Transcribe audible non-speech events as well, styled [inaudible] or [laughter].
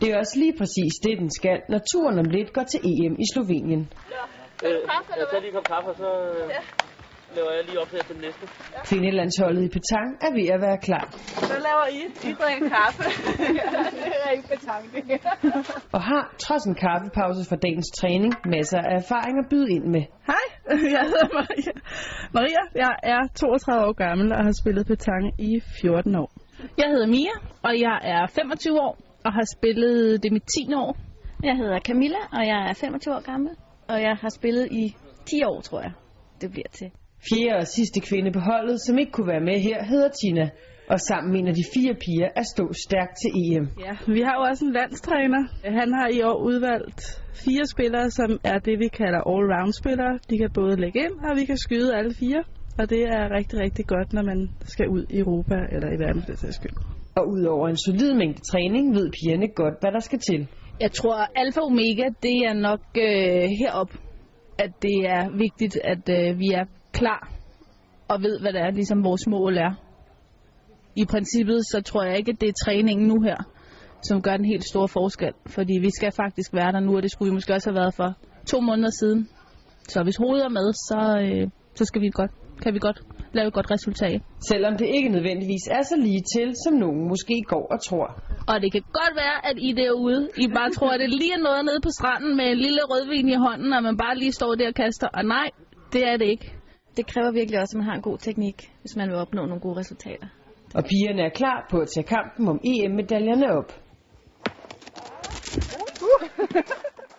Det er også lige præcis det, den skal, når turen om lidt går til EM i Slovenien. Øh, jeg tager lige en kop kaffe, og så øh, laver jeg lige op her til den næste. Kvindelandsholdet i petang er ved at være klar. Hvad laver I? I drikker kaffe. [laughs] det er ikke petang, det. Og har, trods en kaffepause fra dagens træning, masser af erfaring at byde ind med. Hej, [laughs] jeg hedder Maria. Maria, jeg er 32 år gammel og har spillet petang i 14 år. Jeg hedder Mia, og jeg er 25 år og har spillet det mit 10. år. Jeg hedder Camilla, og jeg er 25 år gammel, og jeg har spillet i 10 år, tror jeg, det bliver til. Fjerde og sidste kvinde på holdet, som ikke kunne være med her, hedder Tina. Og sammen mener de fire piger at stå stærkt til EM. Ja, vi har jo også en landstræner. Han har i år udvalgt fire spillere, som er det, vi kalder all-round-spillere. De kan både lægge ind, og vi kan skyde alle fire. Og det er rigtig, rigtig godt, når man skal ud i Europa eller i verden for det sags skyld. Og udover en solid mængde træning, ved pigerne godt, hvad der skal til. Jeg tror, alfa og omega, det er nok øh, herop, at det er vigtigt, at øh, vi er klar og ved, hvad det er, ligesom vores mål er. I princippet, så tror jeg ikke, at det er træningen nu her, som gør den helt store forskel. Fordi vi skal faktisk være der nu, og det skulle vi måske også have været for to måneder siden. Så hvis hovedet er med, så, øh, så skal vi godt, kan vi godt lave et godt resultat. Selvom det ikke nødvendigvis er så lige til, som nogen måske går og tror. Og det kan godt være, at I derude, I bare tror, at det lige er noget nede på stranden med en lille rødvin i hånden, og man bare lige står der og kaster. Og nej, det er det ikke. Det kræver virkelig også, at man har en god teknik, hvis man vil opnå nogle gode resultater. Og pigerne er klar på at tage kampen om EM-medaljerne op. Uh. [laughs]